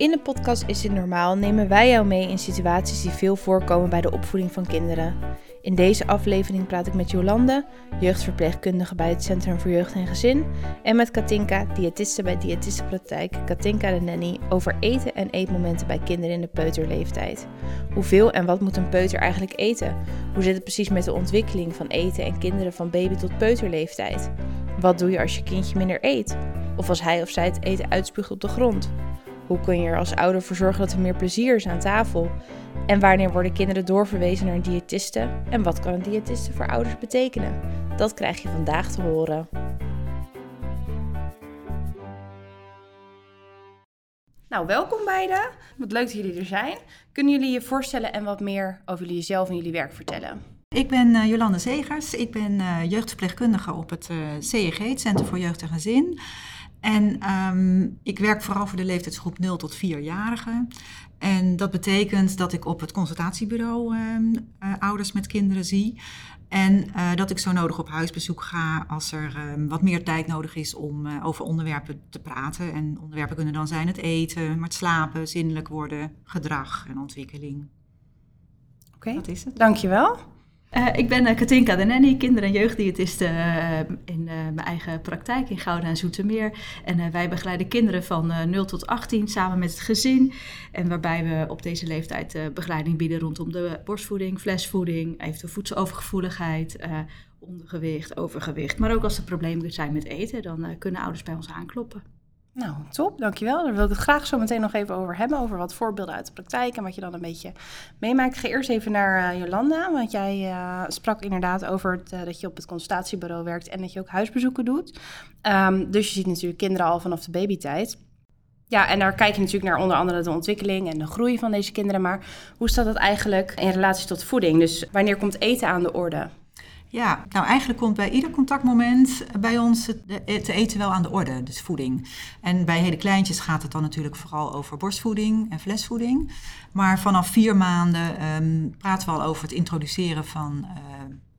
In de podcast Is dit normaal nemen wij jou mee in situaties die veel voorkomen bij de opvoeding van kinderen. In deze aflevering praat ik met Jolande, jeugdverpleegkundige bij het Centrum voor Jeugd en Gezin, en met Katinka, diëtiste bij Diëtistenpraktijk, Katinka de Nanny, over eten en eetmomenten bij kinderen in de peuterleeftijd. Hoeveel en wat moet een peuter eigenlijk eten? Hoe zit het precies met de ontwikkeling van eten en kinderen van baby tot peuterleeftijd? Wat doe je als je kindje minder eet? Of als hij of zij het eten uitspuugt op de grond? Hoe kun je er als ouder voor zorgen dat er meer plezier is aan tafel? En wanneer worden kinderen doorverwezen naar een diëtiste? En wat kan een diëtiste voor ouders betekenen? Dat krijg je vandaag te horen. Nou, welkom beiden. Wat leuk dat jullie er zijn. Kunnen jullie je voorstellen en wat meer over jullie jezelf en jullie werk vertellen? Ik ben uh, Jolande Zegers. Ik ben uh, jeugdverpleegkundige op het uh, CEG, het Centrum voor Jeugd en Gezin. En um, ik werk vooral voor de leeftijdsgroep 0 tot 4-jarigen. En dat betekent dat ik op het consultatiebureau uh, uh, ouders met kinderen zie. En uh, dat ik zo nodig op huisbezoek ga als er um, wat meer tijd nodig is om over onderwerpen te praten. En onderwerpen kunnen dan zijn het eten, maar het slapen, zinnelijk worden, gedrag en ontwikkeling. Oké, okay. dat is het. Dankjewel. Uh, ik ben uh, Katinka de Nanny, kinder- en jeugddiëtiste uh, in mijn eigen praktijk in Gouda en Zoetermeer. En wij begeleiden kinderen van 0 tot 18 samen met het gezin. En waarbij we op deze leeftijd begeleiding bieden rondom de borstvoeding, flesvoeding, eventueel voedselovergevoeligheid, ondergewicht, overgewicht. Maar ook als er problemen zijn met eten, dan kunnen ouders bij ons aankloppen. Nou, top, dankjewel. Daar wil ik het graag zo meteen nog even over hebben. Over wat voorbeelden uit de praktijk en wat je dan een beetje meemaakt. Ik ga eerst even naar uh, Jolanda. Want jij uh, sprak inderdaad over het, uh, dat je op het consultatiebureau werkt en dat je ook huisbezoeken doet. Um, dus je ziet natuurlijk kinderen al vanaf de babytijd. Ja, en daar kijk je natuurlijk naar onder andere de ontwikkeling en de groei van deze kinderen. Maar hoe staat dat eigenlijk in relatie tot voeding? Dus wanneer komt eten aan de orde? Ja, nou eigenlijk komt bij ieder contactmoment bij ons het, eten wel aan de orde, dus voeding. En bij hele kleintjes gaat het dan natuurlijk vooral over borstvoeding en flesvoeding. Maar vanaf vier maanden um, praten we al over het introduceren van uh,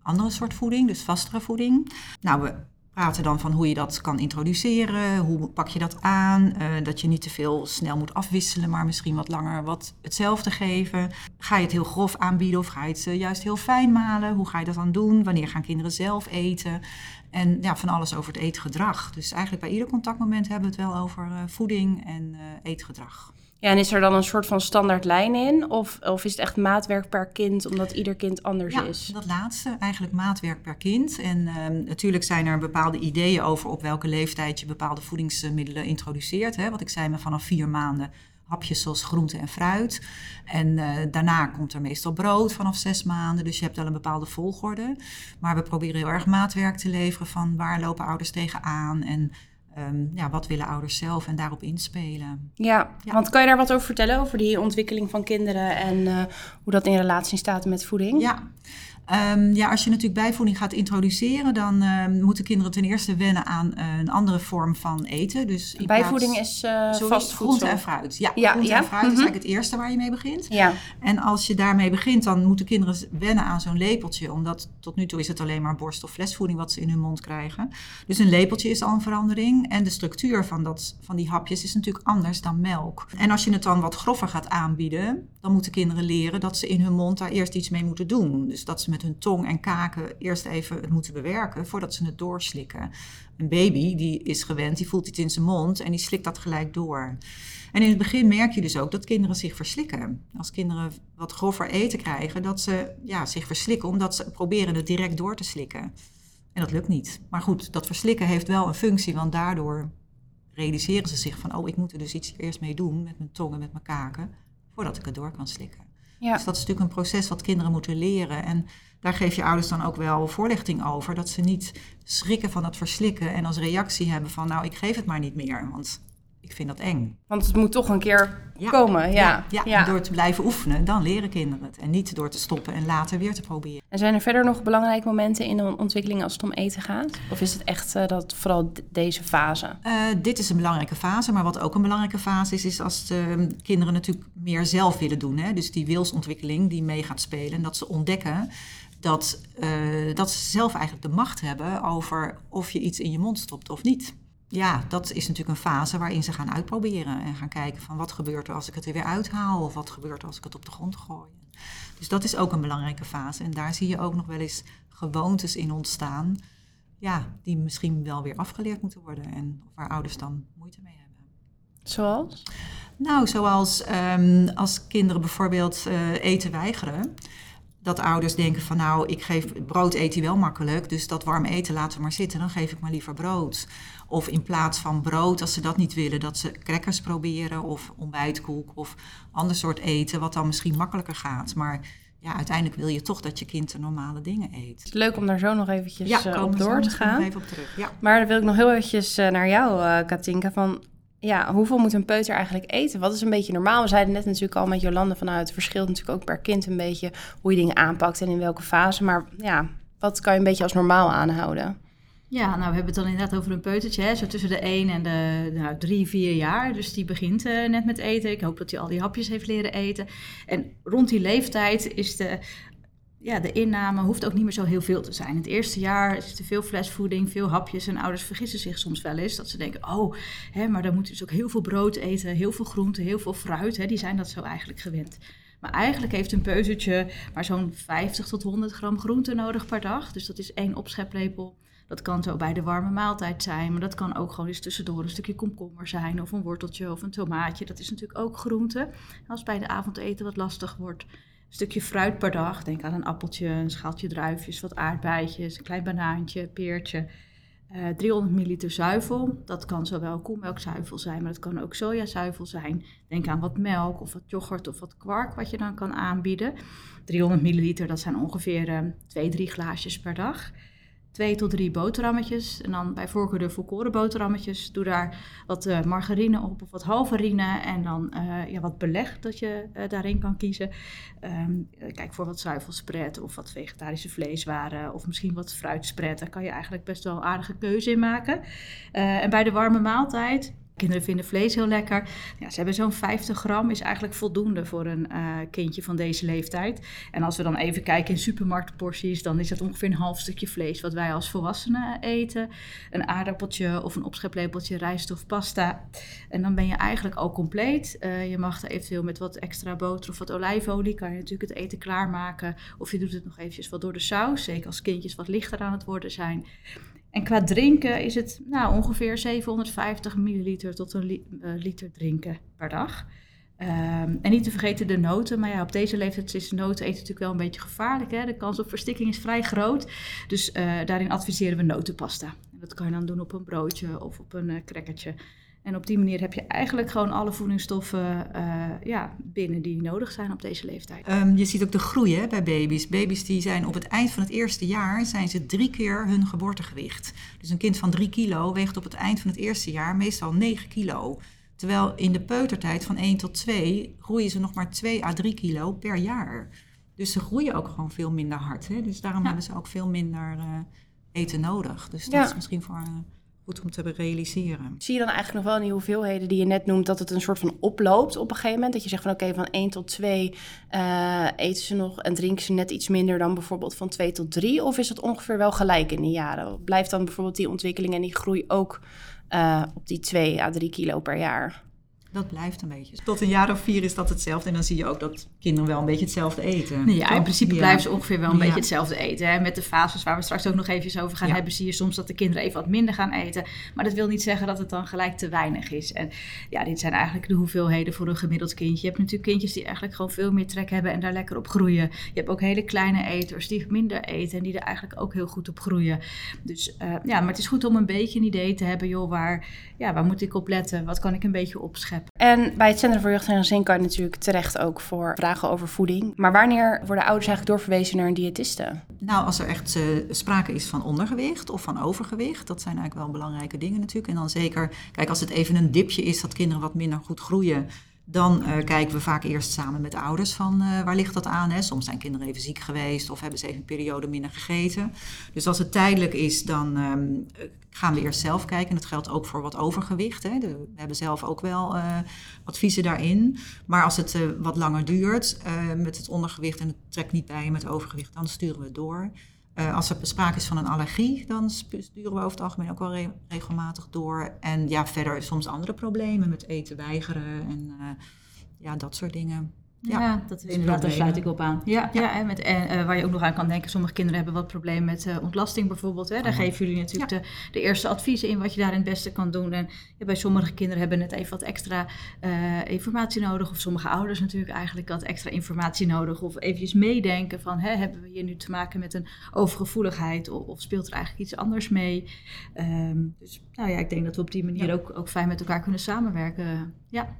andere soort voeding, dus vastere voeding. Nou, we praten dan van hoe je dat kan introduceren, hoe pak je dat aan, uh, dat je niet te veel snel moet afwisselen, maar misschien wat langer wat hetzelfde geven. Ga je het heel grof aanbieden of ga je het uh, juist heel fijn malen? Hoe ga je dat dan doen? Wanneer gaan kinderen zelf eten? En ja, van alles over het eetgedrag. Dus eigenlijk bij ieder contactmoment hebben we het wel over uh, voeding en eetgedrag. Ja, en is er dan een soort van standaard lijn in? Of, of is het echt maatwerk per kind, omdat ieder kind anders ja, is? dat laatste, eigenlijk maatwerk per kind. En uh, natuurlijk zijn er bepaalde ideeën over op welke leeftijd je bepaalde voedingsmiddelen introduceert. Hè. Wat ik zei, maar vanaf vier maanden hapjes zoals groente en fruit. En uh, daarna komt er meestal brood vanaf zes maanden. Dus je hebt wel een bepaalde volgorde. Maar we proberen heel erg maatwerk te leveren van waar lopen ouders tegenaan en... Um, ja, wat willen ouders zelf en daarop inspelen. Ja, ja, want kan je daar wat over vertellen, over die ontwikkeling van kinderen en uh, hoe dat in relatie staat met voeding? Ja. Um, ja, als je natuurlijk bijvoeding gaat introduceren, dan um, moeten kinderen ten eerste wennen aan uh, een andere vorm van eten. Dus bijvoeding plaats, is uh, vast groente en fruit. Ja, ja groente ja? en fruit mm -hmm. is eigenlijk het eerste waar je mee begint. Ja. En als je daarmee begint, dan moeten kinderen wennen aan zo'n lepeltje. Omdat tot nu toe is het alleen maar borst- of flesvoeding wat ze in hun mond krijgen. Dus een lepeltje is al een verandering. En de structuur van, dat, van die hapjes is natuurlijk anders dan melk. En als je het dan wat grover gaat aanbieden, dan moeten kinderen leren dat ze in hun mond daar eerst iets mee moeten doen. Dus dat ze met hun tong en kaken eerst even het moeten bewerken voordat ze het doorslikken. Een baby die is gewend, die voelt iets in zijn mond en die slikt dat gelijk door. En in het begin merk je dus ook dat kinderen zich verslikken. Als kinderen wat grover eten krijgen, dat ze ja, zich verslikken omdat ze proberen het direct door te slikken. En dat lukt niet. Maar goed, dat verslikken heeft wel een functie, want daardoor realiseren ze zich van, oh, ik moet er dus iets eerst mee doen met mijn tong en met mijn kaken, voordat ik het door kan slikken. Ja. Dus dat is natuurlijk een proces wat kinderen moeten leren. En daar geef je ouders dan ook wel voorlichting over. Dat ze niet schrikken van het verslikken en als reactie hebben van nou, ik geef het maar niet meer. Want ik vind dat eng. Want het moet toch een keer ja. komen, ja. Ja, door te blijven oefenen, dan leren kinderen het. En niet door te stoppen en later weer te proberen. En zijn er verder nog belangrijke momenten in de ontwikkeling als het om eten gaat? Of is het echt uh, dat vooral deze fase? Uh, dit is een belangrijke fase, maar wat ook een belangrijke fase is, is als de kinderen natuurlijk meer zelf willen doen. Hè? Dus die wilsontwikkeling die mee gaat spelen en dat ze ontdekken dat, uh, dat ze zelf eigenlijk de macht hebben over of je iets in je mond stopt of niet. ja, dat is natuurlijk een fase waarin ze gaan uitproberen en gaan kijken van wat gebeurt er als ik het er weer uithaal of wat gebeurt er als ik het op de grond gooi. Dus dat is ook een belangrijke fase en daar zie je ook nog wel eens gewoontes in ontstaan, ja, die misschien wel weer afgeleerd moeten worden en waar ouders dan moeite mee hebben. Zoals? Nou, zoals um, als kinderen bijvoorbeeld uh, eten weigeren dat ouders denken van nou, ik geef brood eet hij wel makkelijk, dus dat warm eten laten we maar zitten, dan geef ik maar liever brood. Of in plaats van brood, als ze dat niet willen, dat ze crackers proberen of ontbijtkoek of ander soort eten, wat dan misschien makkelijker gaat. Maar ja, uiteindelijk wil je toch dat je kind de normale dingen eet. Leuk om daar zo nog eventjes ja, uh, op door te gaan. Even op terug. Ja. Maar dan wil ik nog heel eventjes uh, naar jou, uh, Katinka, van ja, hoeveel moet een peuter eigenlijk eten? Wat is een beetje normaal? We zeiden net natuurlijk al met Jolande vanuit het verschilt natuurlijk ook per kind een beetje hoe je dingen aanpakt en in welke fase. Maar ja, wat kan je een beetje als normaal aanhouden? Ja, nou we hebben het dan inderdaad over een peutertje, hè, zo tussen de 1 en de nou, 3, 4 jaar. Dus die begint uh, net met eten. Ik hoop dat hij al die hapjes heeft leren eten. En rond die leeftijd is de ja, de inname hoeft ook niet meer zo heel veel te zijn. Het eerste jaar is er veel flesvoeding, veel hapjes. En ouders vergissen zich soms wel eens. Dat ze denken, oh, hè, maar dan moeten ze ook heel veel brood eten, heel veel groente, heel veel fruit. Hè, die zijn dat zo eigenlijk gewend. Maar eigenlijk heeft een peuzeltje maar zo'n 50 tot 100 gram groente nodig per dag. Dus dat is één opscheplepel. Dat kan zo bij de warme maaltijd zijn, maar dat kan ook gewoon eens tussendoor een stukje komkommer zijn of een worteltje of een tomaatje. Dat is natuurlijk ook groente. Als bij de avondeten wat lastig wordt, stukje fruit per dag. Denk aan een appeltje, een schaaltje druifjes, wat aardbeidjes, een klein banaantje, peertje. Uh, 300 milliliter zuivel. Dat kan zowel koemelkzuivel zijn, maar dat kan ook sojazuivel zijn. Denk aan wat melk of wat yoghurt of wat kwark wat je dan kan aanbieden. 300 milliliter, dat zijn ongeveer uh, 2, 3 glaasjes per dag twee tot drie boterhammetjes. En dan bij voorkeur de volkoren boterhammetjes. Doe daar wat uh, margarine op of wat halverine. En dan uh, ja, wat beleg dat je uh, daarin kan kiezen. Um, kijk voor wat zuivelspread of wat vegetarische vleeswaren. Of misschien wat fruitspread. Daar kan je eigenlijk best wel aardige keuze in maken. en bij de warme maaltijd Kinderen vinden vlees heel lekker. Ja, ze hebben zo'n 50 gram, is eigenlijk voldoende voor een uh, kindje van deze leeftijd. En als we dan even kijken in supermarktporties, dan is dat ongeveer een half stukje vlees wat wij als volwassenen eten. Een aardappeltje of een opscheplepeltje rijst of pasta. En dan ben je eigenlijk al compleet. Uh, je mag er eventueel met wat extra boter of wat olijfolie, kan je natuurlijk het eten klaarmaken. Of je doet het nog eventjes wat door de saus, zeker als kindjes wat lichter aan het worden zijn. En qua drinken is het nou, ongeveer 750 milliliter tot een eh, liter drinken per dag. Um, en niet te vergeten de noten. Maar ja, op deze leeftijd is noten eten natuurlijk wel een beetje gevaarlijk. Hè? De kans op verstikking is vrij groot. Dus uh, daarin adviseren we notenpasta. En dat kan je dan doen op een broodje of op een uh, crackertje. En op die manier heb je eigenlijk gewoon alle voedingsstoffen uh, ja, binnen die nodig zijn op deze leeftijd. Um, je ziet ook de groei hè, bij baby's. Baby's die zijn op het eind van het eerste jaar zijn ze drie keer hun geboortegewicht. Dus een kind van drie kilo weegt op het eind van het eerste jaar meestal 9 kilo. Terwijl in de peutertijd van 1 tot 2 groeien ze nog maar 2 à 3 kilo per jaar. Dus ze groeien ook gewoon veel minder hard. Hè? Dus daarom ja. hebben ze ook veel minder uh, eten nodig. Dus dat ja. is misschien voor... Uh, goed om te realiseren. Zie je dan eigenlijk nog wel in die hoeveelheden die je net noemt dat het een soort van oploopt op een gegeven moment? Dat je zegt van oké, van 1 tot 2 uh, eten ze nog en drinken ze net iets minder dan bijvoorbeeld van 2 tot 3? Of is het ongeveer wel gelijk in de jaren? Blijft dan bijvoorbeeld die ontwikkeling en die groei ook uh, op die 2 à 3 kilo per jaar? Dat blijft een beetje. Tot een jaar of vier is dat hetzelfde. En dan zie je ook dat kinderen wel een beetje hetzelfde eten. Ja, toch? in principe ja. blijven ze ongeveer wel een ja. beetje hetzelfde eten. Hè? Met de fases waar we straks ook nog even over gaan ja. hebben, zie je soms dat de kinderen even wat minder gaan eten. Maar dat wil niet zeggen dat het dan gelijk te weinig is. En ja, dit zijn eigenlijk de hoeveelheden voor een gemiddeld kindje. Je hebt natuurlijk kindjes die eigenlijk gewoon veel meer trek hebben en daar lekker op groeien. Je hebt ook hele kleine eters die minder eten en die er eigenlijk ook heel goed op groeien. Dus uh, ja, maar het is goed om een beetje een idee te hebben, joh, waar, ja, waar moet ik op letten? Wat kan ik een beetje opscheppen? En bij het Centrum voor Jeugd en Gezin kan je natuurlijk terecht ook voor vragen over voeding. Maar wanneer worden ouders eigenlijk doorverwezen naar een diëtiste? Nou, als er echt uh, sprake is van ondergewicht of van overgewicht, dat zijn eigenlijk wel belangrijke dingen natuurlijk. En dan zeker, kijk, als het even een dipje is dat kinderen wat minder goed groeien, dan uh, kijken we vaak eerst samen met de ouders van uh, waar ligt dat aan. Hè? Soms zijn kinderen even ziek geweest of hebben ze even een periode minder gegeten. Dus als het tijdelijk is, dan um, gaan we eerst zelf kijken. En dat geldt ook voor wat overgewicht. Hè? We hebben zelf ook wel uh, adviezen daarin. Maar als het wat langer duurt met het ondergewicht en het trekt niet bij met overgewicht, dan sturen we het door. Uh, als er sprake is van een allergie, dan sturen we over het algemeen ook wel re regelmatig door. En ja, verder soms andere problemen met eten weigeren en uh, ja, dat soort dingen. Ja, dat is inderdaad, daar sluit ik op aan. Ja, ja. en, met, en uh, waar je ook nog aan kan denken, sommige kinderen hebben wat problemen met uh, ontlasting bijvoorbeeld. Hè. Daar geven jullie natuurlijk de, de, eerste adviezen in wat je daar het beste kan doen. En bij sommige kinderen hebben net even wat extra uh, informatie nodig. Of sommige ouders natuurlijk eigenlijk wat extra informatie nodig. Of eventjes meedenken van, hè, hebben we hier nu te maken met een overgevoeligheid? Of, of speelt er eigenlijk iets anders mee? Um, dus nou ja, ik denk dat we op die manier ook, ook fijn met elkaar kunnen samenwerken. Ja.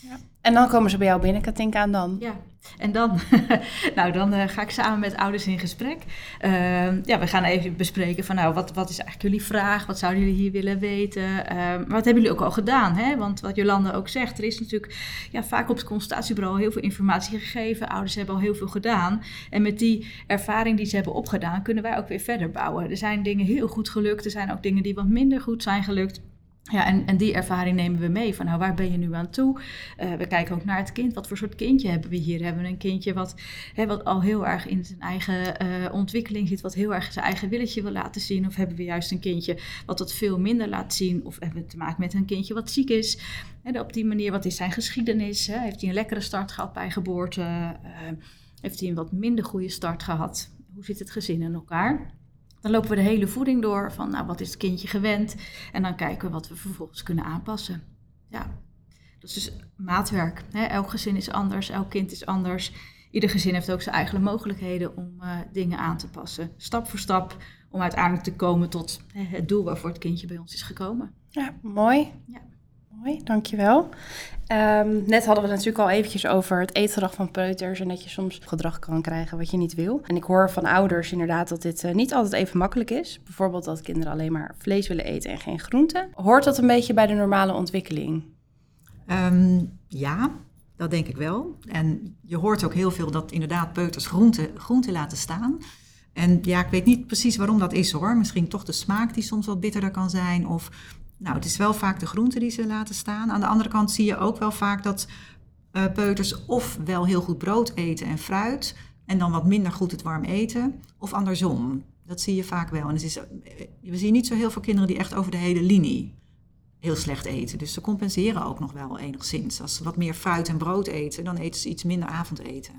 Ja. En dan komen ze bij jou binnen, Katinka, en dan? Ja, en dan, nou, dan uh, ga ik samen met ouders in gesprek. Uh, ja, we gaan even bespreken van, nou, wat, wat is eigenlijk jullie vraag? Wat zouden jullie hier willen weten? Uh, wat hebben jullie ook al gedaan? Hè? Want wat Jolanda ook zegt, er is natuurlijk ja, vaak op het consultatiebureau heel veel informatie gegeven. Ouders hebben al heel veel gedaan. En met die ervaring die ze hebben opgedaan, kunnen wij ook weer verder bouwen. Er zijn dingen heel goed gelukt, er zijn ook dingen die wat minder goed zijn gelukt. Ja, en, en die ervaring nemen we mee. Van nou, waar ben je nu aan toe? Uh, we kijken ook naar het kind. Wat voor soort kindje hebben we hier? Hebben we een kindje wat, hè, wat al heel erg in zijn eigen uh, ontwikkeling zit, wat heel erg zijn eigen willetje wil laten zien? Of hebben we juist een kindje wat dat veel minder laat zien? Of hebben we te maken met een kindje wat ziek is? Op die manier, wat is zijn geschiedenis? Hè? Heeft hij een lekkere start gehad bij geboorte? Uh, heeft hij een wat minder goede start gehad? Hoe zit het gezin in elkaar? Dan lopen we de hele voeding door van nou, wat is het kindje gewend en dan kijken we wat we vervolgens kunnen aanpassen. Ja, dat is dus maatwerk. Hè? Elk gezin is anders, elk kind is anders. Ieder gezin heeft ook zijn eigen mogelijkheden om uh, dingen aan te passen. Stap voor stap om uiteindelijk te komen tot hè, het doel waarvoor het kindje bij ons is gekomen. Ja, mooi. Ja. Mooi, dankjewel. Um, net hadden we het natuurlijk al eventjes over het eetgedrag van peuters en dat je soms gedrag kan krijgen wat je niet wil. En ik hoor van ouders inderdaad dat dit uh, niet altijd even makkelijk is. Bijvoorbeeld dat kinderen alleen maar vlees willen eten en geen groenten. Hoort dat een beetje bij de normale ontwikkeling? Um, ja, dat denk ik wel. En je hoort ook heel veel dat inderdaad peuters groenten, groenten laten staan. En ja, ik weet niet precies waarom dat is hoor. Misschien toch de smaak die soms wat bitterder kan zijn. Of nou, het is wel vaak de groenten die ze laten staan. Aan de andere kant zie je ook wel vaak dat uh, peuters of wel heel goed brood eten en fruit en dan wat minder goed het warm eten, of andersom. Dat zie je vaak wel. En het is, eh, we zien niet zo heel veel kinderen die echt over de hele linie heel slecht eten. Dus ze compenseren ook nog wel enigszins. Als ze wat meer fruit en brood eten, dan eten ze iets minder avondeten.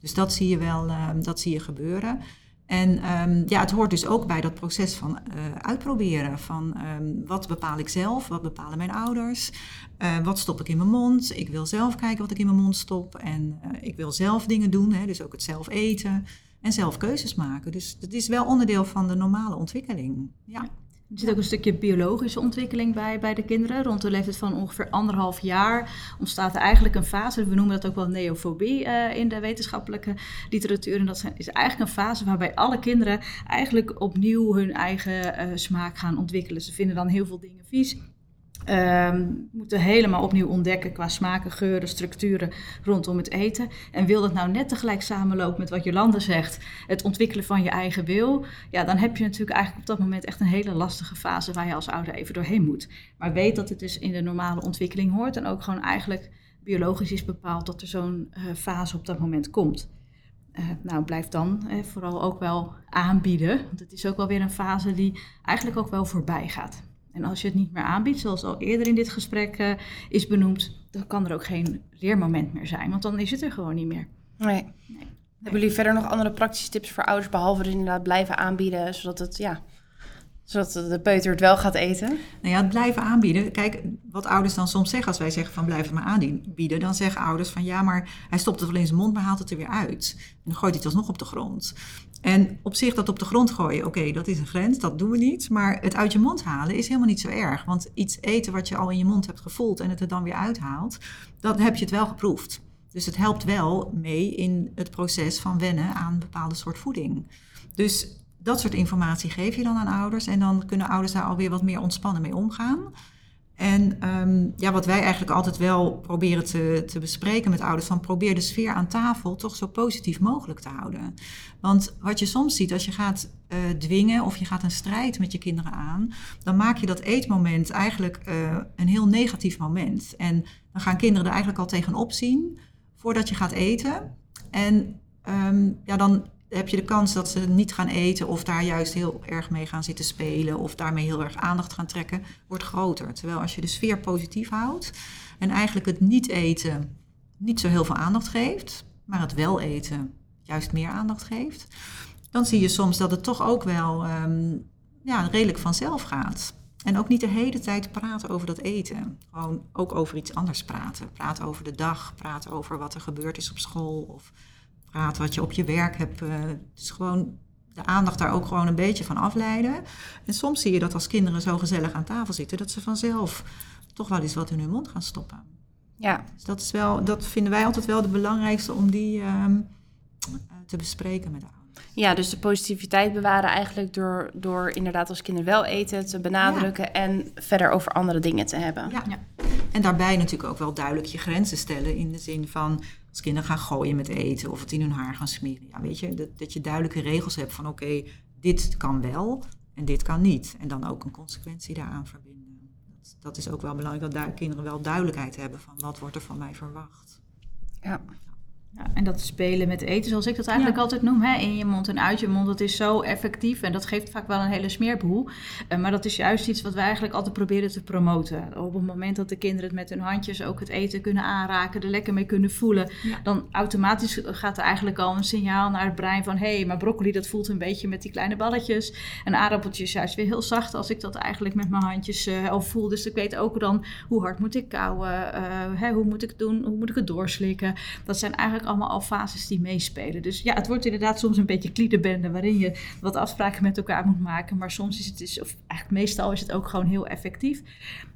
Dus dat zie je wel, uh, dat zie je gebeuren. En um, ja, het hoort dus ook bij dat proces van uh, uitproberen. Van um, wat bepaal ik zelf, wat bepalen mijn ouders, uh, wat stop ik in mijn mond. Ik wil zelf kijken wat ik in mijn mond stop en uh, ik wil zelf dingen doen, hè, dus ook het zelf eten en zelf keuzes maken. Dus dat is wel onderdeel van de normale ontwikkeling. Ja. Er zit ook een stukje biologische ontwikkeling bij, bij de kinderen. Rond de leeftijd van ongeveer anderhalf jaar ontstaat er eigenlijk een fase, we noemen dat ook wel neofobie uh, in de wetenschappelijke literatuur. En dat is eigenlijk een fase waarbij alle kinderen eigenlijk opnieuw hun eigen uh, smaak gaan ontwikkelen. Ze vinden dan heel veel dingen vies. Um, moeten helemaal opnieuw ontdekken qua smaken, geuren, structuren rondom het eten. En wil dat nou net tegelijk samenlopen met wat Jolanda zegt, het ontwikkelen van je eigen wil, ja, dan heb je natuurlijk eigenlijk op dat moment echt een hele lastige fase waar je als ouder even doorheen moet. Maar weet dat het dus in de normale ontwikkeling hoort en ook gewoon eigenlijk biologisch is bepaald dat er zo'n uh, fase op dat moment komt. Uh, nou, blijf dan uh, vooral ook wel aanbieden, want het is ook wel weer een fase die eigenlijk ook wel voorbij gaat. En als je het niet meer aanbiedt, zoals al eerder in dit gesprek uh, is benoemd, dan kan er ook geen leermoment meer zijn, want dan is het er gewoon niet meer. Nee. nee. Hebben jullie verder nog andere praktische tips voor ouders, behalve dus inderdaad blijven aanbieden, zodat het, ja, zodat de peuter het wel gaat eten? Nou ja, het blijven aanbieden. Kijk, wat ouders dan soms zeggen als wij zeggen van blijf het maar aanbieden, dan zeggen ouders van ja, maar hij stopt het wel in zijn mond, maar haalt het er weer uit. En dan gooit hij het alsnog op de grond. En op zich dat op de grond gooien, oké, dat is een grens, dat doen we niet. Maar het uit je mond halen is helemaal niet zo erg. Want iets eten wat je al in je mond hebt gevoeld en het er dan weer uithaalt, dan heb je het wel geproefd. Dus het helpt wel mee in het proces van wennen aan een bepaalde soort voeding. Dus dat soort informatie geef je dan aan ouders. En dan kunnen ouders daar alweer wat meer ontspannen mee omgaan. En um, ja, wat wij eigenlijk altijd wel proberen te, te bespreken met ouders, van probeer de sfeer aan tafel toch zo positief mogelijk te houden. Want wat je soms ziet, als je gaat uh, dwingen of je gaat een strijd met je kinderen aan, dan maak je dat eetmoment eigenlijk uh, een heel negatief moment. En dan gaan kinderen er eigenlijk al tegenop zien voordat je gaat eten. En um, ja, dan heb je de kans dat ze niet gaan eten of daar juist heel erg mee gaan zitten spelen of daarmee heel erg aandacht gaan trekken, wordt groter. Terwijl als je de sfeer positief houdt en eigenlijk het niet eten niet zo heel veel aandacht geeft, maar het wel eten juist meer aandacht geeft, dan zie je soms dat het toch ook wel ehm, ja, redelijk vanzelf gaat. En ook niet de hele tijd praten over dat eten. Gewoon ook over iets anders praten. Praten over de dag, praten over wat er gebeurd is op school of praten wat je op je werk hebt. Dus gewoon de aandacht daar ook gewoon een beetje van afleiden. En soms zie je dat als kinderen zo gezellig aan tafel zitten, dat ze vanzelf toch wel eens wat in hun mond gaan stoppen. Ja. Dus dat, is wel, dat vinden wij altijd wel de belangrijkste om die ehm, te bespreken met ouders. Ja, dus de positiviteit bewaren eigenlijk door, door inderdaad als kinderen wel eten te benadrukken en verder over andere dingen te hebben. Ja. ja. En daarbij natuurlijk ook wel duidelijk je grenzen stellen in de zin van als kinderen gaan gooien met eten of het in hun haar gaan smeren. Ja, weet je, dat, dat je duidelijke regels hebt van oké, dit kan wel en dit kan niet. En dan ook een consequentie daaraan verbinden. Dat, dat is ook wel belangrijk dat kinderen wel duidelijkheid hebben van wat wordt er van mij verwacht. Ja. Ja, en dat spelen met eten, zoals ik dat eigenlijk altijd noem, hè, in je mond en uit je mond, dat is zo effectief en dat geeft vaak wel een hele smeerboel. Uh, maar dat is juist iets wat wij eigenlijk altijd proberen te promoten. Op het moment dat de kinderen het met hun handjes ook het eten kunnen aanraken, er lekker mee kunnen voelen, dan automatisch gaat er eigenlijk al een signaal naar het brein van hé, hey, maar broccoli dat voelt een beetje met die kleine balletjes. En aardappeltjes juist weer heel zacht als ik dat eigenlijk met mijn handjes uh, al voel. Dus ik weet ook dan hoe hard moet ik kauwen, uh, hè, hoe moet ik het doen, hoe moet ik het doorslikken. Dat zijn eigenlijk allemaal al fases die meespelen. Dus ja, het wordt inderdaad soms een beetje kliederbende waarin je wat afspraken met elkaar moet maken. Maar soms is het, dus, of eigenlijk meestal is het ook gewoon heel effectief.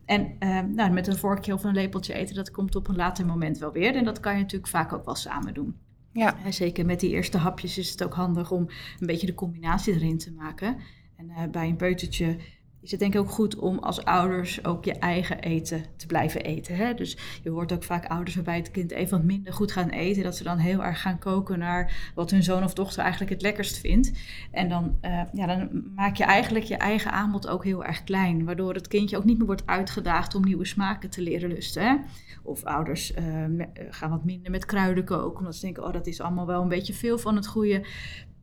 En uh, nou, met een vorkje of een lepeltje eten, dat komt op een later moment wel weer. En dat kan je natuurlijk vaak ook wel samen doen. Ja. zeker met die eerste hapjes is het ook handig om een beetje de combinatie erin te maken. En uh, bij een peutertje is het denk ik ook goed om als ouders ook je eigen eten te blijven eten. Hè? Dus je hoort ook vaak ouders waarbij het kind even wat minder goed gaan eten, dat ze dan heel erg gaan koken naar wat hun zoon of dochter eigenlijk het lekkerst vindt. En dan, uh, ja, dan maak je eigenlijk je eigen aanbod ook heel erg klein, waardoor het kindje ook niet meer wordt uitgedaagd om nieuwe smaken te leren lusten. Of ouders uh, gaan wat minder met kruiden koken, omdat ze denken, oh dat is allemaal wel een beetje veel van het goede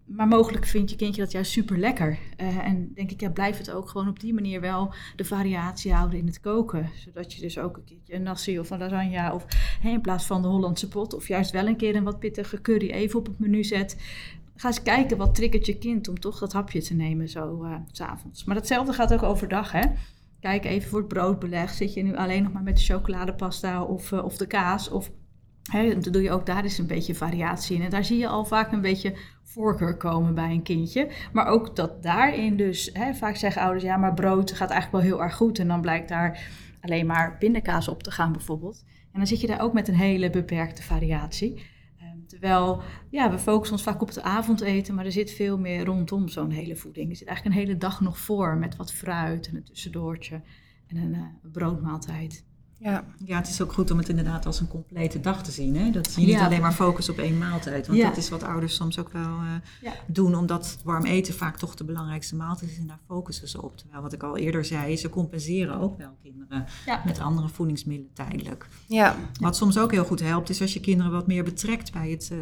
maar mogelijk vindt je kindje dat juist super lekker. Uh, en denk ik, ja, blijf het ook gewoon op die manier wel de variatie houden in het koken. Zodat je dus ook een keertje een nasi of een lasagne of in plaats van de Hollandse pot of juist wel een keer een wat pittige curry even op het menu zet. Ga eens kijken wat triggert je kind om toch dat hapje te nemen zo s s'avonds. Maar datzelfde gaat ook overdag, hè. Kijk even voor het broodbeleg. Zit je nu alleen nog maar met de chocoladepasta of, uh, of de kaas of He, dan doe je ook daar eens een beetje variatie in. En daar zie je al vaak een beetje voorkeur komen bij een kindje. Maar ook dat daarin dus, vaak zeggen ouders, ja, maar brood gaat eigenlijk wel heel erg goed. En dan blijkt daar alleen maar pindakaas op te gaan bijvoorbeeld. En dan zit je daar ook met een hele beperkte variatie. Ehm, terwijl, ja, we focussen ons vaak op het avondeten, maar er zit veel meer rondom zo'n hele voeding. Er zit eigenlijk een hele dag nog voor met wat fruit en een tussendoortje en een, uh, broodmaaltijd. Ja. ja, het is ook goed om het inderdaad als een complete dag te zien. Hè? Dat je niet alleen maar focust op één maaltijd. Want dat is wat ouders soms ook wel uh, doen. Omdat warm eten vaak toch de belangrijkste maaltijd is. En daar focussen ze op. Terwijl wat ik al eerder zei, ze compenseren ook wel kinderen met andere voedingsmiddelen tijdelijk. Ja. Wat soms ook heel goed helpt, is als je kinderen wat meer betrekt bij het... Uh,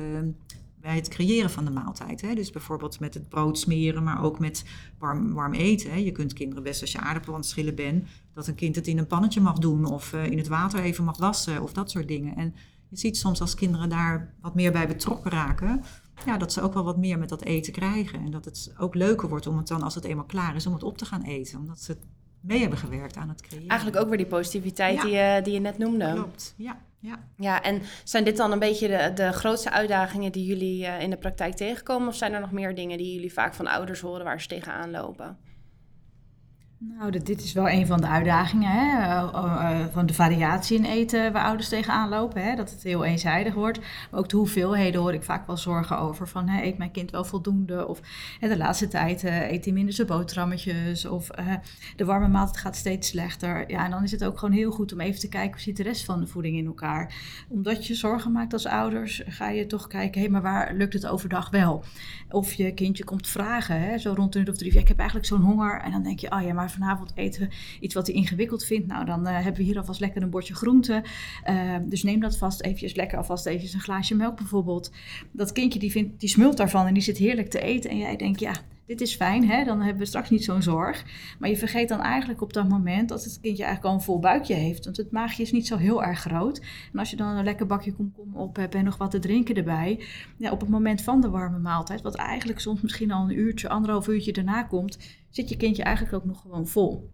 bij het creëren van de maaltijd. Hè? Dus bijvoorbeeld met het brood smeren, maar ook met warm, warm eten. Hè? Je kunt kinderen best als je aardappelen aan het schillen bent, dat een kind het in een pannetje mag doen of uh, in het water even mag wassen of dat soort dingen. En je ziet soms als kinderen daar wat meer bij betrokken raken, ja, dat ze ook wel wat meer met dat eten krijgen. En dat het ook leuker wordt om het dan, als het eenmaal klaar is, om het op te gaan eten. Omdat ze mee hebben gewerkt aan het creëren. Eigenlijk ook weer die positiviteit die, je, die je net noemde. Klopt, ja. Ja. ja, en zijn dit dan een beetje de, de grootste uitdagingen die jullie uh, in de praktijk tegenkomen? Of zijn er nog meer dingen die jullie vaak van ouders horen waar ze tegenaan lopen? Nou, dit is wel een van de uitdagingen hè? Eh, eh, van de variatie in eten waar ouders tegenaan lopen. Hè? Dat het heel eenzijdig wordt. Maar ook de hoeveelheden hoor ik vaak wel zorgen over. Van hè, eet mijn kind wel voldoende? Of hè, de laatste tijd eet hij minder zijn boterhammetjes? Of de warme maaltijd gaat steeds slechter. Ja, en dan is het ook gewoon heel goed om even te kijken hoe zit de rest van de voeding in elkaar. Omdat je zorgen maakt als ouders, ga je toch kijken, hé, maar waar lukt het overdag wel? Of je kindje komt vragen, hè? zo rond de uur of drie. Ja, ik heb eigenlijk zo'n honger. En dan denk je, oh ja, maar vanavond eten we iets wat hij ingewikkeld vindt. Nou, dan hebben we hier alvast lekker een bordje groente. dus neem dat vast eventjes lekker, alvast eventjes een glaasje melk bijvoorbeeld. Dat kindje die, vindt, die smult daarvan en die zit heerlijk te eten. En jij denkt, ja, dit is fijn, hè? dan hebben we straks niet zo'n zorg. Maar je vergeet dan eigenlijk op dat moment dat het kindje eigenlijk al een vol buikje heeft. Want het maagje is niet zo heel erg groot. En als je dan een lekker bakje komkommer op hebt en nog wat te drinken erbij. Ja, op het moment van de warme maaltijd, wat eigenlijk soms misschien al een uurtje, anderhalf uurtje daarna komt, zit je kindje eigenlijk ook nog gewoon vol.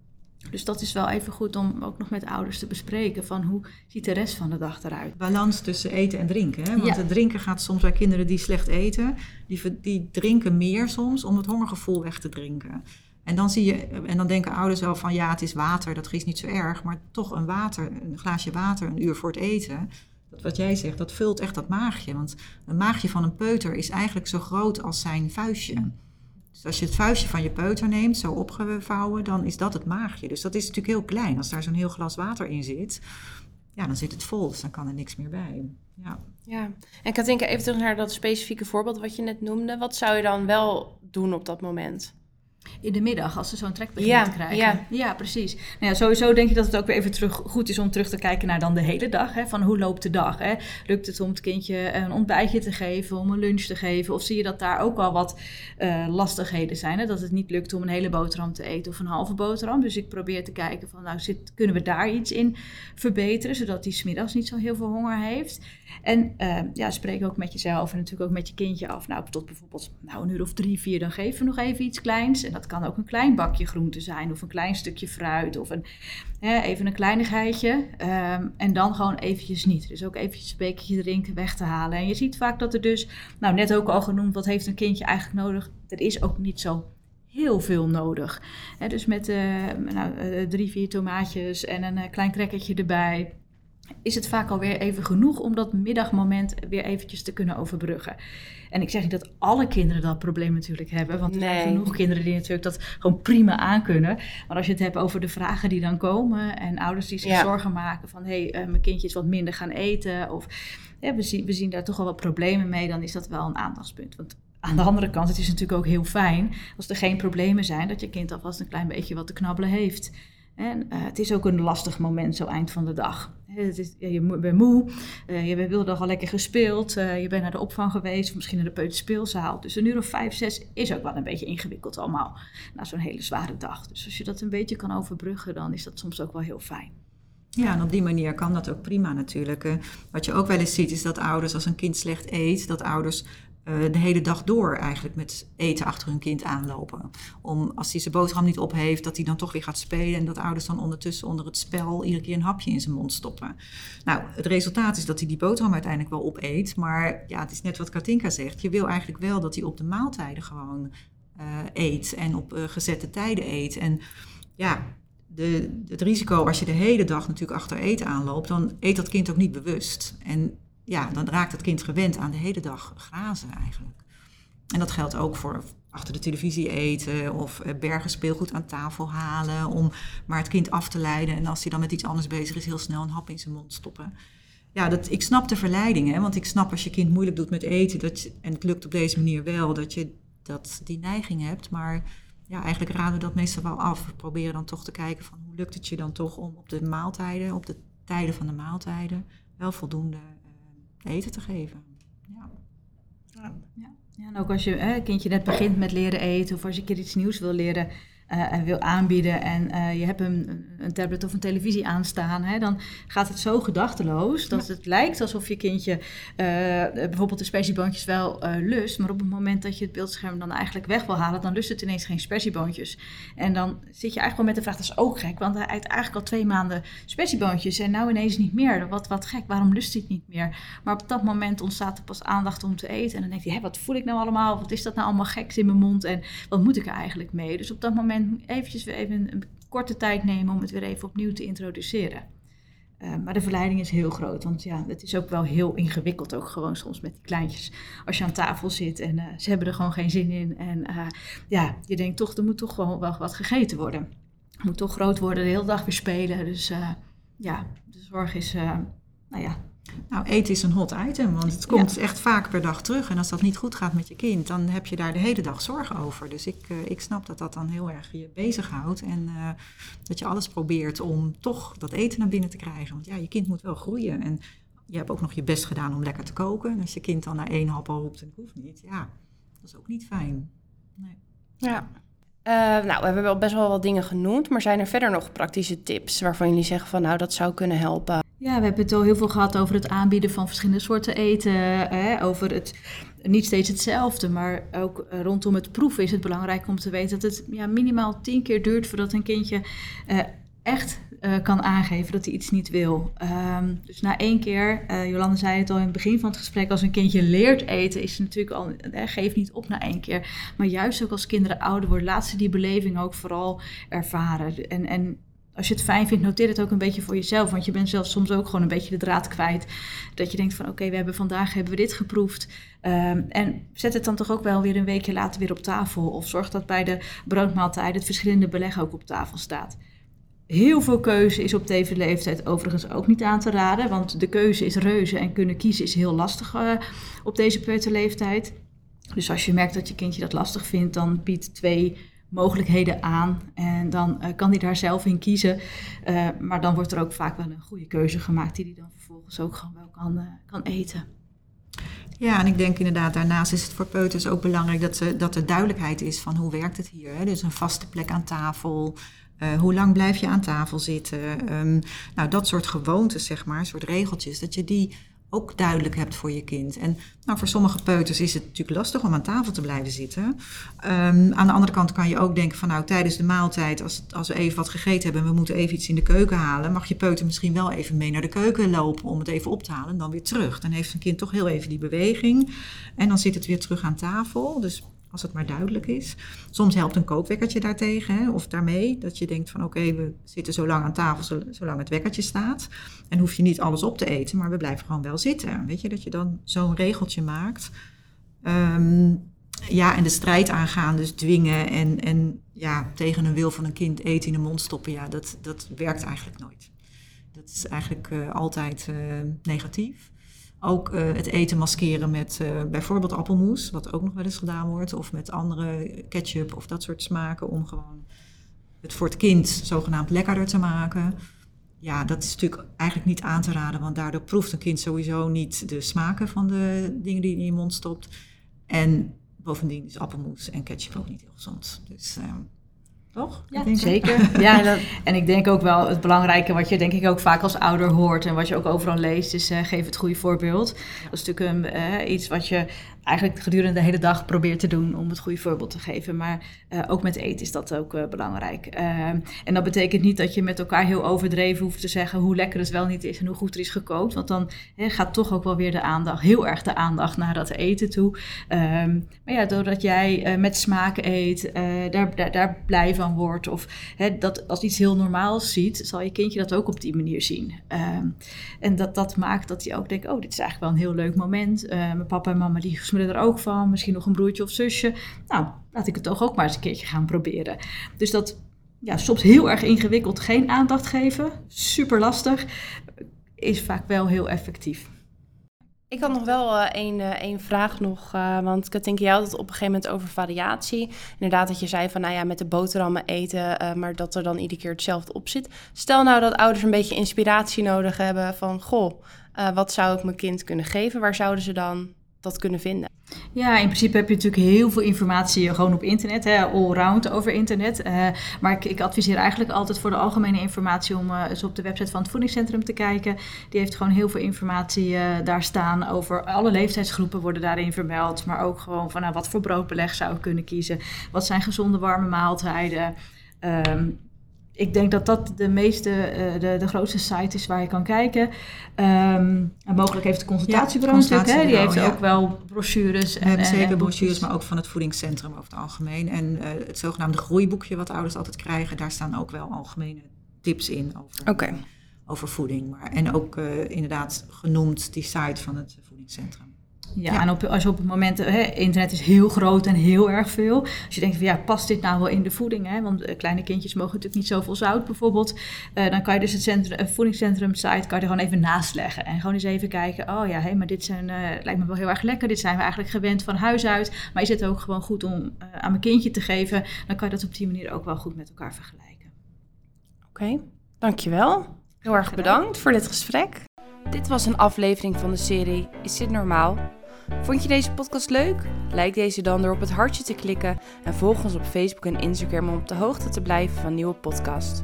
Dus dat is wel even goed om ook nog met ouders te bespreken van hoe ziet de rest van de dag eruit. Balans tussen eten en drinken. Hè? Want het drinken gaat soms bij kinderen die slecht eten, die, die drinken meer soms om het hongergevoel weg te drinken. En dan, zie je, en dan denken ouders wel van ja, het is water, dat is niet zo erg. Maar toch een water, een glaasje water, een uur voor het eten. Dat wat jij zegt, dat vult echt dat maagje. Want een maagje van een peuter is eigenlijk zo groot als zijn vuistje. Dus als je het vuistje van je peuter neemt, zo opgevouwen, dan is dat het maagje. Dus dat is natuurlijk heel klein. Als daar zo'n heel glas water in zit, ja, dan zit het vol. Dus dan kan er niks meer bij. Ja. ja. En Katinka, even terug naar dat specifieke voorbeeld wat je net noemde. Wat zou je dan wel doen op dat moment? In de middag, als ze zo'n trek beginnen te krijgen. Ja, ja precies. Nou ja, sowieso denk ik dat het ook weer even terug, goed is om terug te kijken naar dan de hele dag. Hè, van hoe loopt de dag? Hè? Lukt het om het kindje een ontbijtje te geven, om een lunch te geven? Of zie je dat daar ook al wat uh, lastigheden zijn? Hè? Dat het niet lukt om een hele boterham te eten of een halve boterham. Dus ik probeer te kijken van, nou, zit, kunnen we daar iets in verbeteren? Zodat hij smiddags niet zo heel veel honger heeft. En uh, ja, spreek ook met jezelf en natuurlijk ook met je kindje af. Nou, tot bijvoorbeeld nou, een uur of drie, vier, dan geven we nog even iets kleins. En dat kan ook een klein bakje groente zijn of een klein stukje fruit of een, hè, even een kleinigheidje. Um, en dan gewoon eventjes niet. Dus ook eventjes een bekertje drinken weg te halen. En je ziet vaak dat er dus, nou net ook al genoemd, wat heeft een kindje eigenlijk nodig? Er is ook niet zo heel veel nodig. dus met uh, nou, uh, drie, vier tomaatjes en een uh, klein crackertje erbij is het vaak alweer even genoeg om dat middagmoment weer eventjes te kunnen overbruggen. En ik zeg niet dat alle kinderen dat probleem natuurlijk hebben, want er zijn genoeg kinderen die natuurlijk dat gewoon prima aankunnen. Maar als je het hebt over de vragen die dan komen en ouders die zich zorgen maken van hé, hey, uh, mijn kindje is wat minder gaan eten of ja, we, zien, we zien daar toch wel wat problemen mee, dan is dat wel een aandachtspunt. Want aan de andere kant, het is natuurlijk ook heel fijn als er geen problemen zijn, dat je kind alvast een klein beetje wat te knabbelen heeft. En uh, het is ook een lastig moment zo eind van de dag. Ja, je bent moe, je hebt wilde al lekker gespeeld, uh, je bent naar de opvang geweest, misschien naar de peuterspeelzaal. Dus een uur of vijf, zes is ook wel een beetje ingewikkeld allemaal na zo'n hele zware dag. Dus als je dat een beetje kan overbruggen, dan is dat soms ook wel heel fijn. Ja, en op die manier kan dat ook prima natuurlijk. Wat je ook wel eens ziet is dat ouders, als een kind slecht eet, dat ouders de hele dag door eigenlijk met eten achter hun kind aanlopen. Om als hij zijn boterham niet op heeft, dat hij dan toch weer gaat spelen en dat ouders dan ondertussen onder het spel iedere keer een hapje in zijn mond stoppen. Nou, het resultaat is dat hij die boterham uiteindelijk wel opeet, maar ja, het is net wat Katinka zegt. Je wil eigenlijk wel dat hij op de maaltijden gewoon uh, eet en op uh, gezette tijden eet. En ja, de, het risico als je de hele dag natuurlijk achter eten aanloopt, dan eet dat kind ook niet bewust. En ja, dan raakt het kind gewend aan de hele dag grazen eigenlijk. En dat geldt ook voor achter de televisie eten of eh, bergen speelgoed aan tafel halen om maar het kind af te leiden. En als hij dan met iets anders bezig is, heel snel een hap in zijn mond stoppen. Ja, dat, ik snap de verleiding, hè, want ik snap als je kind moeilijk doet met eten, dat en het lukt op deze manier wel, dat je dat, die neiging hebt. Maar ja, eigenlijk raden we dat meestal wel af. We proberen dan toch te kijken van hoe lukt het je dan toch om op de maaltijden, op de tijden van de maaltijden, wel voldoende eten te geven. Ja. ja. ja. en ook als je hè, kindje net begint met leren eten of als je een keer iets nieuws wil leren, uh, en wil aanbieden en uh, je hebt een, een, tablet of een televisie aanstaan, hè, dan gaat het zo gedachteloos dat het lijkt alsof je kindje uh, bijvoorbeeld de spersieboontjes wel lust, maar op het moment dat je het beeldscherm dan eigenlijk weg wil halen, dan lust het ineens geen spersieboontjes. En dan zit je eigenlijk wel met de vraag, dat is ook gek, want hij eet eigenlijk al twee maanden spersieboontjes en nou ineens niet meer. Wat, wat gek, waarom lust hij het niet meer? Maar op dat moment ontstaat er pas aandacht om te eten en dan denkt hij, hé, wat voel ik nou allemaal? Wat is dat nou allemaal geks in mijn mond en wat moet ik er eigenlijk mee? Dus op dat moment eventjes weer even een, korte tijd nemen om het weer even opnieuw te introduceren. Uh, maar de verleiding is heel groot, want ja, het is ook wel heel ingewikkeld, ook gewoon soms met die kleintjes. Als je aan tafel zit en uh, ze hebben er gewoon geen zin in. En uh, ja, je denkt toch, er moet toch gewoon wel wat gegeten worden. Moet toch groot worden, de hele dag weer spelen. Dus ja, de zorg is, nou ja, Nou, eten is een hot item, want het komt echt vaak per dag terug. En als dat niet goed gaat met je kind, dan heb je daar de hele dag zorgen over. Dus ik, uh, ik snap dat dat dan heel erg je bezighoudt. En uh, dat je alles probeert om toch dat eten naar binnen te krijgen. Want ja, je kind moet wel groeien. En je hebt ook nog je best gedaan om lekker te koken. En als je kind dan na één hap al roept en hoeft niet, ja, dat is ook niet fijn. Nee. Ja. Uh, nou, we hebben wel best wel wat dingen genoemd, maar zijn er verder nog praktische tips waarvan jullie zeggen van nou dat zou kunnen helpen? Ja, we hebben het al heel veel gehad over het aanbieden van verschillende soorten eten, hè, over het niet steeds hetzelfde, maar ook rondom het proeven is het belangrijk om te weten dat het ja, minimaal tien keer duurt voordat een kindje uh, echt uh, kan aangeven dat hij iets niet wil. Um, dus na één keer, uh, Jolande zei het al in het begin van het gesprek, als een kindje leert eten, is het natuurlijk al, eh, geef niet op na één keer. Maar juist ook als kinderen ouder worden, laat ze die beleving ook vooral ervaren. En, en als je het fijn vindt, noteer het ook een beetje voor jezelf. Want je bent zelf soms ook gewoon een beetje de draad kwijt. Dat je denkt van oké, we hebben vandaag hebben we dit geproefd. Um, en zet het dan toch ook wel weer een weekje later weer op tafel. Of zorg dat bij de broodmaaltijden het verschillende beleg ook op tafel staat. Heel veel keuze is op deze leeftijd overigens ook niet aan te raden, want de keuze is reuze en kunnen kiezen is heel lastig uh, op deze peuterleeftijd. Dus als je merkt dat je kindje dat lastig vindt, dan biedt twee mogelijkheden aan en dan uh, kan hij daar zelf in kiezen. Uh, maar dan wordt er ook vaak wel een goede keuze gemaakt die hij dan vervolgens ook gewoon wel kan, kan eten. Ja, en ik denk inderdaad, daarnaast is het voor peuters ook belangrijk dat, ze, dat er duidelijkheid is van hoe werkt het hier. Hè? Dus een vaste plek aan tafel, hoe lang blijf je aan tafel zitten? Um, nou, dat soort gewoontes, zeg maar, soort regeltjes, dat je die ook duidelijk hebt voor je kind. En nou, voor sommige peuters is het natuurlijk lastig om aan tafel te blijven zitten. Um, aan de andere kant kan je ook denken van nou tijdens de maaltijd, als, als we even wat gegeten hebben en we moeten even iets in de keuken halen, mag je peuter misschien wel even mee naar de keuken lopen om het even op te halen en dan weer terug. Dan heeft een kind toch heel even die beweging en dan zit het weer terug aan tafel. Dus als het maar duidelijk is. Soms helpt een kookwekkertje daartegen hè, of daarmee. Dat je denkt van oké, we zitten zo lang aan tafel zolang het wekkertje staat. En hoef je niet alles op te eten, maar we blijven gewoon wel zitten. Weet je, dat je dan zo'n regeltje maakt. Um, ja, en de strijd aangaan, dus dwingen en, en ja, tegen een wil van een kind eten in de mond stoppen. Ja, dat, dat werkt eigenlijk nooit. Dat is eigenlijk uh, altijd uh, negatief. Ook uh, het eten maskeren met uh, bijvoorbeeld appelmoes, wat ook nog wel eens gedaan wordt, of met andere ketchup of dat soort smaken, om gewoon het voor het kind zogenaamd lekkerder te maken. Ja, dat is natuurlijk eigenlijk niet aan te raden, want daardoor proeft een kind sowieso niet de smaken van de dingen die in je mond stopt. En bovendien is appelmoes en ketchup ook niet heel gezond. Dus uh, toch? Ja, zeker. ja, en, dat, en, ik denk ook wel het belangrijke wat je denk ik ook vaak als ouder hoort en wat je ook overal leest, is uh, geef het goede voorbeeld. Dat is natuurlijk een, uh, iets wat je eigenlijk gedurende de hele dag probeert te doen om het goede voorbeeld te geven. Maar uh, ook met eten is dat ook belangrijk. En dat betekent niet dat je met elkaar heel overdreven hoeft te zeggen hoe lekker het wel niet is en hoe goed er is gekookt. Want dan gaat toch ook wel weer de aandacht, heel erg de aandacht naar dat eten toe. Um, maar ja, doordat jij met smaak eet, daar, daar, daar, blij van wordt. Of hè, dat als iets heel normaals ziet, zal je kindje dat ook op die manier zien. Um, en dat, dat maakt dat hij ook denkt, oh, dit is eigenlijk wel een heel leuk moment. mijn papa en mama die smullen er ook van. Misschien nog een broertje of zusje. Nou, laat ik het toch ook maar eens een keertje gaan proberen. Dus dat ja, soms heel erg ingewikkeld geen aandacht geven, super lastig, is vaak wel heel effectief. Ik had nog wel één, uh, één vraag nog, uh, want denk je had het op een gegeven moment over variatie. Inderdaad dat je zei van, nou ja, met de boterhammen eten, maar dat er dan iedere keer hetzelfde op zit. Stel nou dat ouders een beetje inspiratie nodig hebben van, goh, wat zou ik mijn kind kunnen geven? Waar zouden ze dan dat kunnen vinden? Ja, in principe heb je natuurlijk heel veel informatie gewoon op internet, allround over internet. Uh, maar ik, ik, adviseer eigenlijk altijd voor de algemene informatie om uh, eens op de website van het voedingscentrum te kijken. Die heeft gewoon heel veel informatie uh, daar staan over alle leeftijdsgroepen worden daarin vermeld. Maar ook gewoon van nou, wat voor broodbeleg zou ik kunnen kiezen. Wat zijn gezonde warme maaltijden. Um, ik denk dat dat de meeste, uh, de, de grootste site is waar je kan kijken. Um, en mogelijk heeft de consultatiebureau ja, natuurlijk, hè? die heeft ja. ook wel brochures. We en, hebben zeker en brochures, maar ook van het voedingscentrum over het algemeen. En uh, het zogenaamde groeiboekje wat ouders altijd krijgen, daar staan ook wel algemene tips in over, okay. over voeding. Maar, en ook uh, inderdaad genoemd die site van het voedingscentrum. Ja, Ja. en op, als je op het moment, hè, internet is heel groot en heel erg veel. Als je denkt van ja, past dit nou wel in de voeding? Hè? Want eh, kleine kindjes mogen natuurlijk niet zoveel zout bijvoorbeeld. Eh, dan kan je dus het centrum, voedingscentrum site kan je er gewoon even naast leggen. En gewoon eens even kijken, oh ja, hé, maar dit zijn, eh, lijkt me wel heel erg lekker. Dit zijn we eigenlijk gewend van huis uit. Maar is het ook gewoon goed om eh, aan mijn kindje te geven? Dan kan je dat op die manier ook wel goed met elkaar vergelijken. Oké, dankjewel. Heel erg bedankt voor dit gesprek. Dit was een aflevering van de serie Is dit normaal? Vond je deze podcast leuk? Like deze dan door op het hartje te klikken en volg ons op Facebook en Instagram om op de hoogte te blijven van nieuwe podcasts.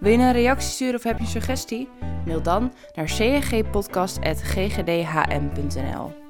Wil je een reactie sturen of heb je een suggestie? Mail dan naar cggpodcast.ggdhm.nl